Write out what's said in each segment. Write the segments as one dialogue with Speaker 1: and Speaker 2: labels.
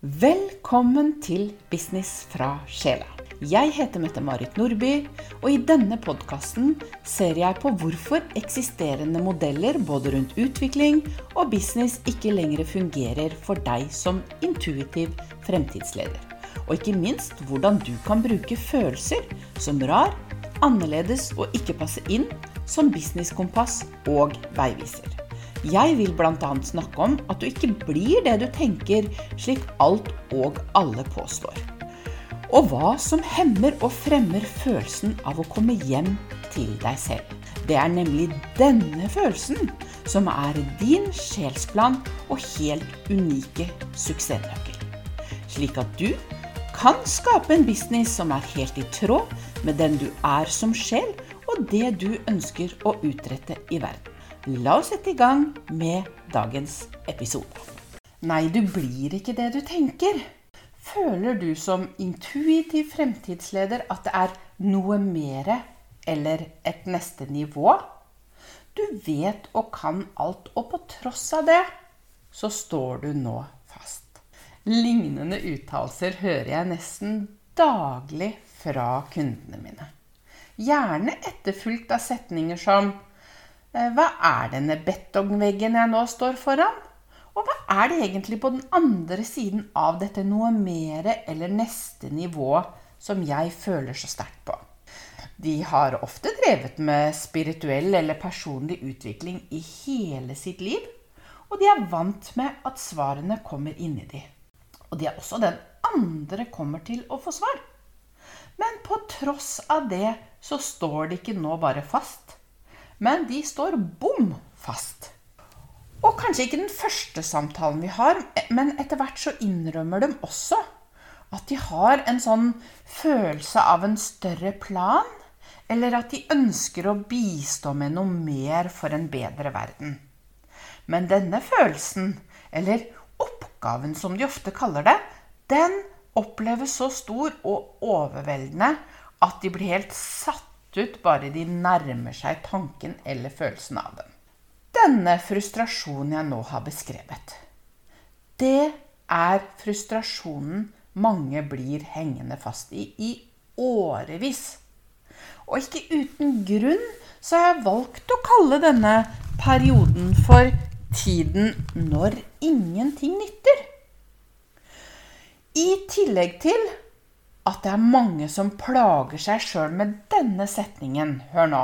Speaker 1: Velkommen til Business fra sjela. Jeg heter Mette-Marit Nordby, og i denne podkasten ser jeg på hvorfor eksisterende modeller både rundt utvikling og business ikke lenger fungerer for deg som intuitiv fremtidsleder. Og ikke minst hvordan du kan bruke følelser som rar, annerledes og ikke passe inn som businesskompass og veiviser. Jeg vil bl.a. snakke om at du ikke blir det du tenker, slik alt og alle påstår. Og hva som hemmer og fremmer følelsen av å komme hjem til deg selv. Det er nemlig denne følelsen som er din sjelsplan og helt unike suksessnøkkel. Slik at du kan skape en business som er helt i tråd med den du er som sjel, og det du ønsker å utrette i verden. La oss sette i gang med dagens episode. Nei, du blir ikke det du tenker. Føler du som intuitiv fremtidsleder at det er noe mere eller et neste nivå? Du vet og kan alt, og på tross av det så står du nå fast. Lignende uttalelser hører jeg nesten daglig fra kundene mine. Gjerne etterfulgt av setninger som Hva er denne betongveggen jeg nå står foran? Og hva er det egentlig på den andre siden av dette noe mere eller neste nivå som jeg føler så sterkt på? De har ofte drevet med spirituell eller personlig utvikling i hele sitt liv, og de er vant med at svarene kommer inni de. Og de er også den andre kommer til å få svar. Men på tross av det så står de ikke nå bare fast, men de står bom fast. Og kanskje ikke den første samtalen vi har, men etter hvert så innrømmer de også at de har en sånn følelse av en større plan, eller at de ønsker å bistå med noe mer for en bedre verden. Men denne følelsen, eller oppgaven som de ofte kaller det, den oppleves så stor og overveldende at de blir helt satt ut bare de nærmer seg tanken eller følelsen av den denne frustrasjonen jeg nå har beskrevet. Det er frustrasjonen mange blir hengende fast i i årevis. Og ikke uten grunn så har jeg valgt å kalle denne perioden for tiden når ingenting nytter. I tillegg til at det er mange som plager seg sjøl med denne setningen. Hør nå.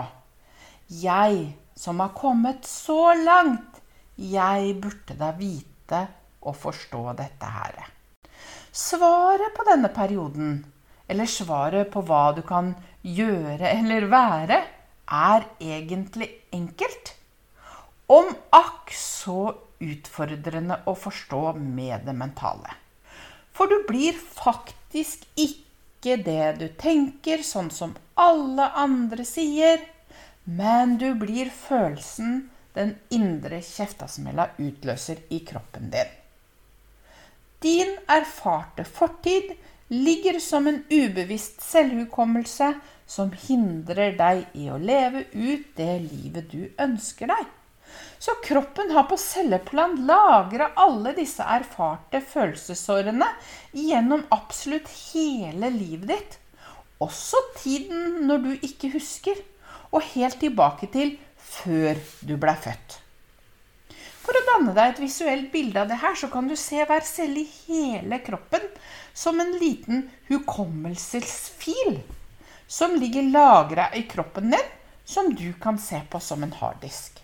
Speaker 1: Jeg som har kommet så langt. Jeg burde da vite og forstå dette her. Svaret på denne perioden, eller svaret på hva du kan gjøre eller være, er egentlig enkelt. Om akk så utfordrende å forstå med det mentale. For du blir faktisk ikke det du tenker, sånn som alle andre sier. Men du blir følelsen den indre kjeftasmella utløser i kroppen din. Din erfarte fortid ligger som en ubevisst selvhukommelse som hindrer deg i å leve ut det livet du ønsker deg. Så kroppen har på celleplan lagra alle disse erfarte følelsesårene gjennom absolutt hele livet ditt. Også tiden når du ikke husker og helt tilbake til før du blei født. For å danne deg et visuelt bilde av det her, så kan du se hver celle i hele kroppen som en liten hukommelsesfil som ligger lagra i kroppen din, som du kan se på som en harddisk.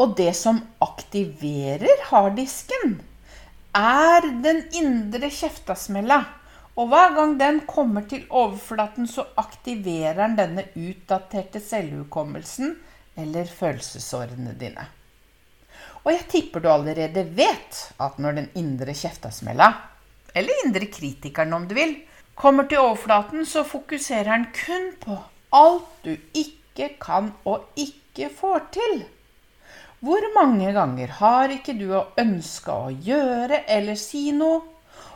Speaker 1: Og det som aktiverer harddisken, er den indre kjeftasmella og hver gang den kommer til overflaten, så aktiverer den denne utdaterte selvhukommelsen eller følelsesårene dine. Og jeg tipper du allerede vet at når den indre kjeftasmella, eller indre kritikeren om du vil, kommer til overflaten, så fokuserer den kun på alt du ikke kan og ikke får til. Hvor mange ganger har ikke du ønska å gjøre eller si noe,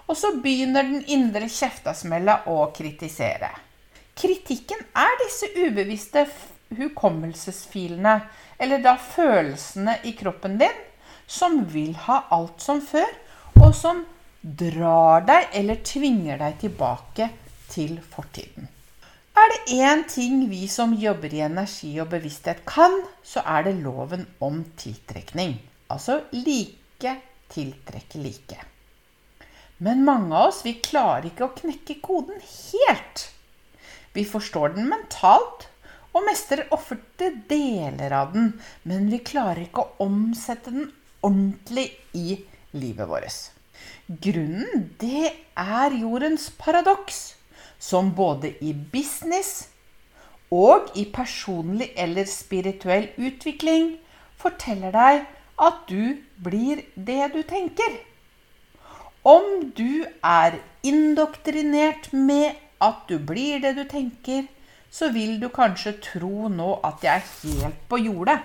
Speaker 1: og så begynner den indre kjeftasmella å kritisere. Kritikken er disse ubevisste hukommelsesfilene, eller da følelsene i kroppen din, som vil ha alt som før, og som drar deg eller tvinger deg tilbake til fortiden. Er det én ting vi som jobber i energi og bevissthet kan, så er det loven om tiltrekning. Altså like tiltrekke like. Men mange av oss vi klarer ikke å knekke koden helt. Vi forstår den mentalt og mestrer ofte deler av den, men vi klarer ikke å omsette den ordentlig i livet vårt. Grunnen, det er jordens paradoks, som både i business og i personlig eller spirituell utvikling forteller deg at du blir det du tenker. Om du er indoktrinert med at du blir det du tenker, så vil du kanskje tro nå at jeg er helt på jordet.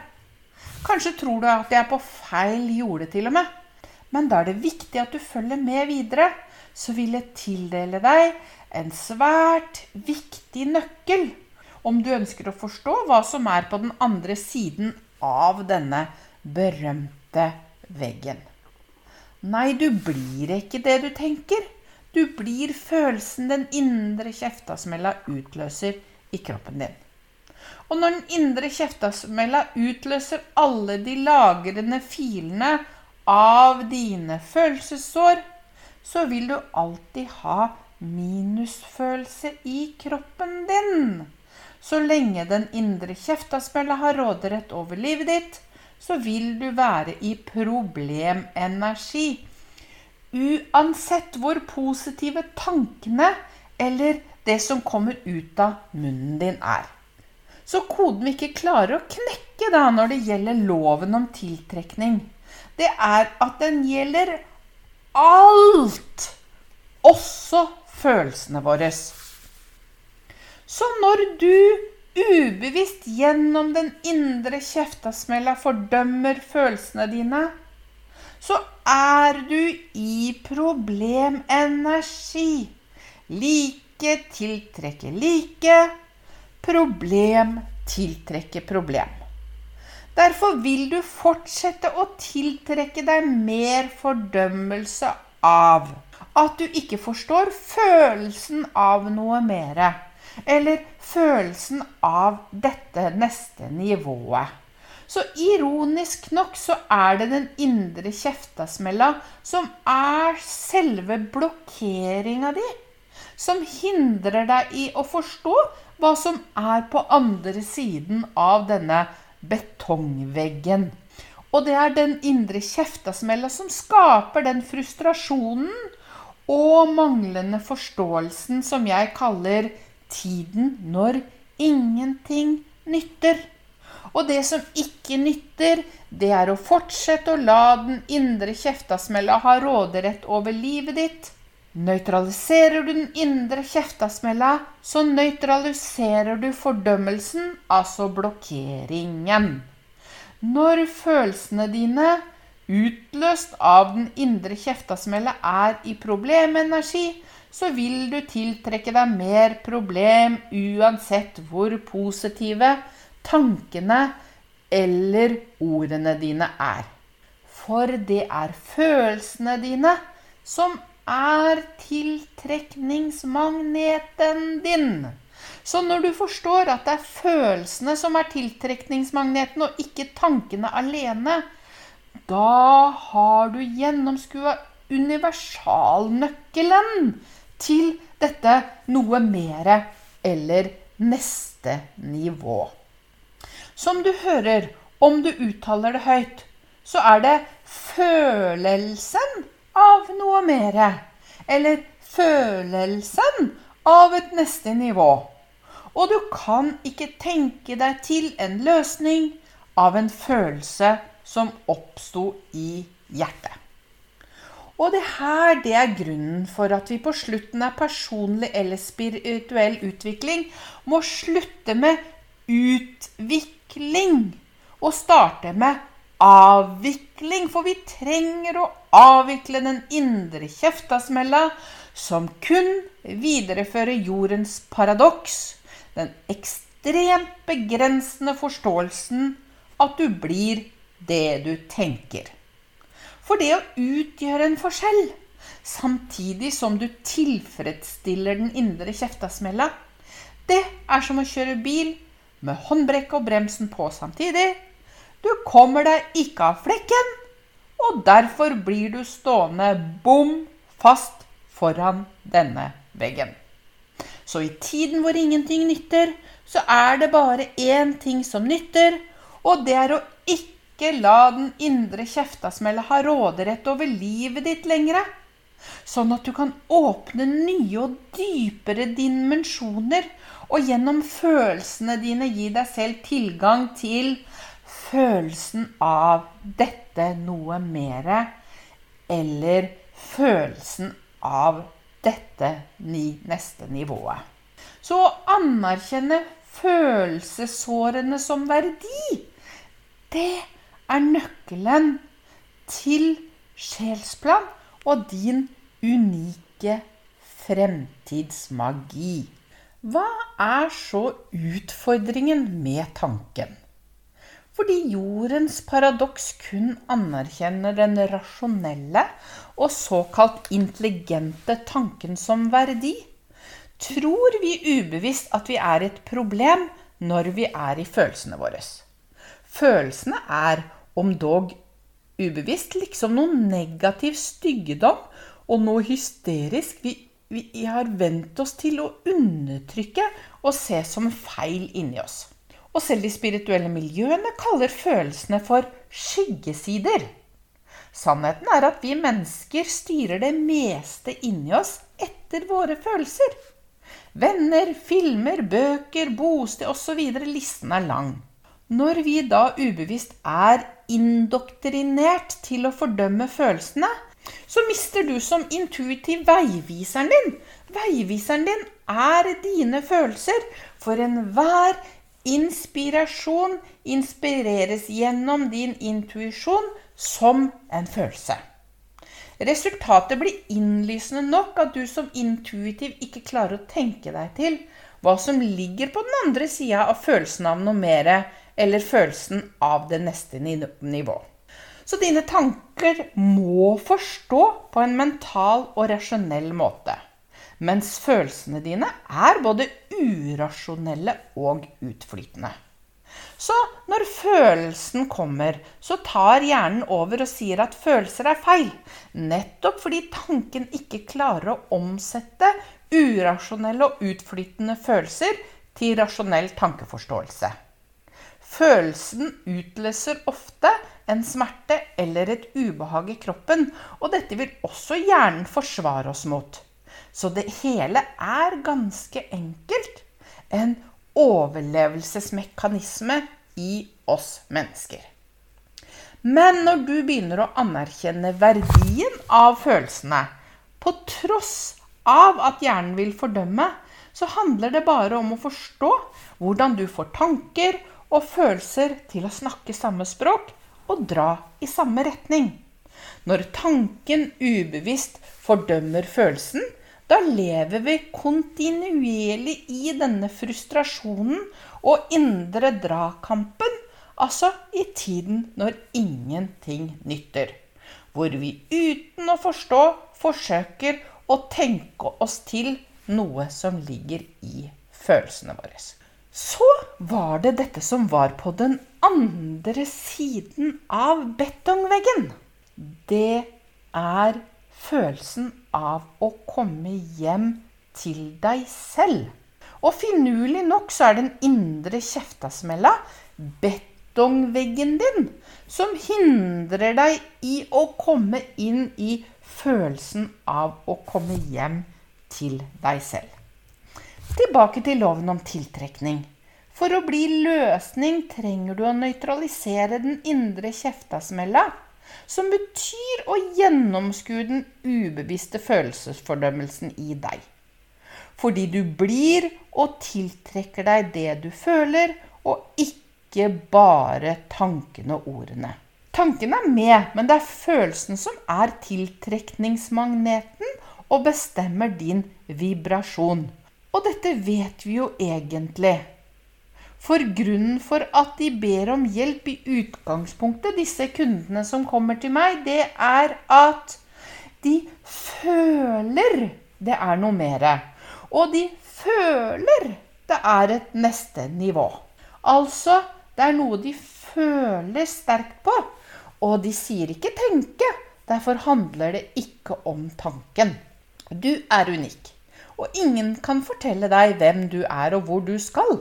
Speaker 1: Kanskje tror du at jeg er på feil jorde til og med. Men da er det viktig at du følger med videre. Så vil jeg tildele deg en svært viktig nøkkel om du ønsker å forstå hva som er på den andre siden av denne berømte veggen. Nei, du blir ikke det du tenker. Du blir følelsen den indre kjeftasmella utløser i kroppen din. Og når den indre kjeftasmella utløser alle de lagrende filene av dine følelsessår, så vil du alltid ha minusfølelse i kroppen din. Så lenge den indre kjeftasmella har råderett over livet ditt, så vil du være i problemenergi Uansett hvor positive tankene eller det som kommer ut av munnen din er. Så koden vi ikke klarer å knekke da når det gjelder loven om tiltrekning, det er at den gjelder alt. Også følelsene våre. Så når du ubevisst gjennom den indre kjeftasmella fordømmer følelsene dine, så er du i problemenergi. Like tiltrekker like. Problem tiltrekker problem. Derfor vil du fortsette å tiltrekke deg mer fordømmelse av at du ikke forstår følelsen av noe mere. Eller følelsen av dette neste nivået. Så ironisk nok så er det den indre kjeftasmella som er selve blokkeringa di. Som hindrer deg i å forstå hva som er på andre siden av denne betongveggen. Og det er den indre kjeftasmella som skaper den frustrasjonen og manglende forståelsen som jeg kaller tiden når ingenting nytter. Og det som ikke nytter, det er å fortsette å la den indre kjeftasmella ha råderett over livet ditt. Nøytraliserer du den indre kjeftasmella, så nøytraliserer du fordømmelsen, altså blokkeringen. Når følelsene dine, utløst av den indre kjeftasmellet, er i problemenergi, så vil du tiltrekke deg mer problem uansett hvor positive tankene eller ordene dine er. For det er følelsene dine som er tiltrekningsmagneten din. Så når du forstår at det er følelsene som er tiltrekningsmagneten, og ikke tankene alene, da har du gjennomskua universalnøkkelen til dette noe mere eller neste nivå. Som du hører, om du uttaler det høyt, så er det følelsen av noe mere. Eller følelsen av et neste nivå. Og du kan ikke tenke deg til en løsning av en følelse som oppsto i hjertet. Og det her det er grunnen for at vi på slutten av personlig eller spirituell utvikling må slutte med utvikling og starte med avvikling. For vi trenger å avvikle den indre kjeftasmella som kun viderefører jordens paradoks. Den ekstremt begrensende forståelsen at du blir det du tenker. For det å utgjøre en forskjell samtidig som du tilfredsstiller den indre kjeftasmella. Det er som å kjøre bil med håndbrekket og bremsen på samtidig. Du kommer deg ikke av flekken, og derfor blir du stående bom fast foran denne veggen. Så i tiden hvor ingenting nytter, så er det bare én ting som nytter, og det er å ikke la den indre kjeftasmella ha råderett over livet ditt lenger. Sånn at du kan åpne nye og dypere dimensjoner, og gjennom følelsene dine gi deg selv tilgang til følelsen av dette noe mere, eller følelsen av dette neste nivået. Så å anerkjenne følelsessårene som verdi, det er nøkkelen til sjelsplan og din unike fremtidsmagi. Hva er så utfordringen med tanken? Fordi jordens paradoks kun anerkjenner den rasjonelle og såkalt intelligente tanken som verdi, tror vi ubevisst at vi er et problem når vi er i følelsene våre. Følelsene er, om dog ubevisst, liksom noe negativ styggedom og noe hysterisk vi, vi har vent oss til å undertrykke og se som feil inni oss. Og selv de spirituelle miljøene kaller følelsene for skyggesider. Sannheten er at vi mennesker styrer det meste inni oss etter våre følelser. Venner, filmer, bøker, bosted osv. Listen er lang. Når vi da ubevisst er indoktrinert til å fordømme følelsene, så mister du som intuitiv veiviseren din. Veiviseren din er dine følelser. For enhver Inspirasjon inspireres gjennom din intuisjon som en følelse. Resultatet blir innlysende nok at du som intuitiv ikke klarer å tenke deg til hva som ligger på den andre sida av følelsen av noe mer, eller følelsen av det neste nivå. Så dine tanker må forstå på en mental og rasjonell måte. Mens følelsene dine er både urasjonelle og utflytende. Så når følelsen kommer, så tar hjernen over og sier at følelser er feil. Nettopp fordi tanken ikke klarer å omsette urasjonelle og utflytende følelser til rasjonell tankeforståelse. Følelsen utløser ofte en smerte eller et ubehag i kroppen, og dette vil også hjernen forsvare oss mot. Så det hele er ganske enkelt en overlevelsesmekanisme i oss mennesker. Men når du begynner å anerkjenne verdien av følelsene, på tross av at hjernen vil fordømme, så handler det bare om å forstå hvordan du får tanker og følelser til å snakke samme språk og dra i samme retning. Når tanken ubevisst fordømmer følelsen, da lever vi kontinuerlig i denne frustrasjonen og indre dragkampen, altså i tiden når ingenting nytter. Hvor vi uten å forstå forsøker å tenke oss til noe som ligger i følelsene våre. Så var det dette som var på den andre siden av betongveggen. Det er følelsen av å komme hjem til deg selv. Og finurlig nok så er den indre kjeftasmella betongveggen din som hindrer deg i å komme inn i følelsen av å komme hjem til deg selv. Tilbake til loven om tiltrekning. For å bli løsning trenger du å nøytralisere den indre kjeftasmella som betyr å gjennomskue den ubevisste følelsesfordømmelsen i deg. Fordi du blir og tiltrekker deg det du føler, og ikke bare tankene og ordene. Tanken er med, men det er følelsen som er tiltrekningsmagneten og bestemmer din vibrasjon. Og dette vet vi jo egentlig. For grunnen for at de ber om hjelp i utgangspunktet, disse kundene som kommer til meg, det er at De føler det er noe mer. Og de føler det er et neste nivå. Altså, det er noe de føler sterkt på. Og de sier ikke 'tenke'. Derfor handler det ikke om tanken. Du er unik. Og ingen kan fortelle deg hvem du er og hvor du skal.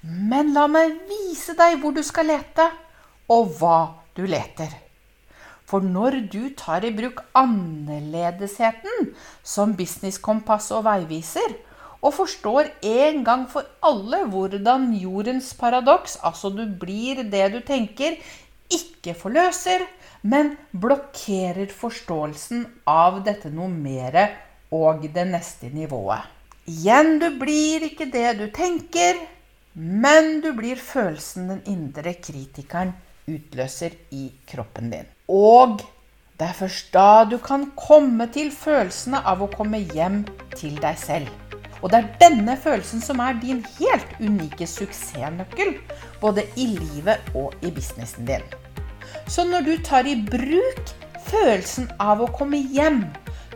Speaker 1: Men la meg vise deg hvor du skal lete, og hva du leter. For når du tar i bruk annerledesheten som businesskompass og veiviser, og forstår en gang for alle hvordan jordens paradoks, altså du blir det du tenker, ikke forløser, men blokkerer forståelsen av dette noe mere og det neste nivået. Igjen, du blir ikke det du tenker, men du blir følelsen den indre kritikeren utløser i kroppen din. Og det er først da du kan komme til følelsene av å komme hjem til deg selv. Og det er denne følelsen som er din helt unike suksessnøkkel, både i livet og i businessen din. Så når du tar i bruk følelsen av å komme hjem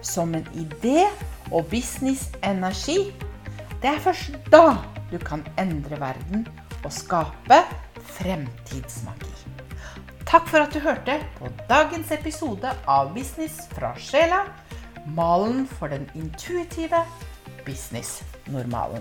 Speaker 1: som en idé og businessenergi, det er først da du kan endre verden og skape fremtidsmagi. Takk for at du hørte på dagens episode av Business fra sjela. Malen for den intuitive business-normalen.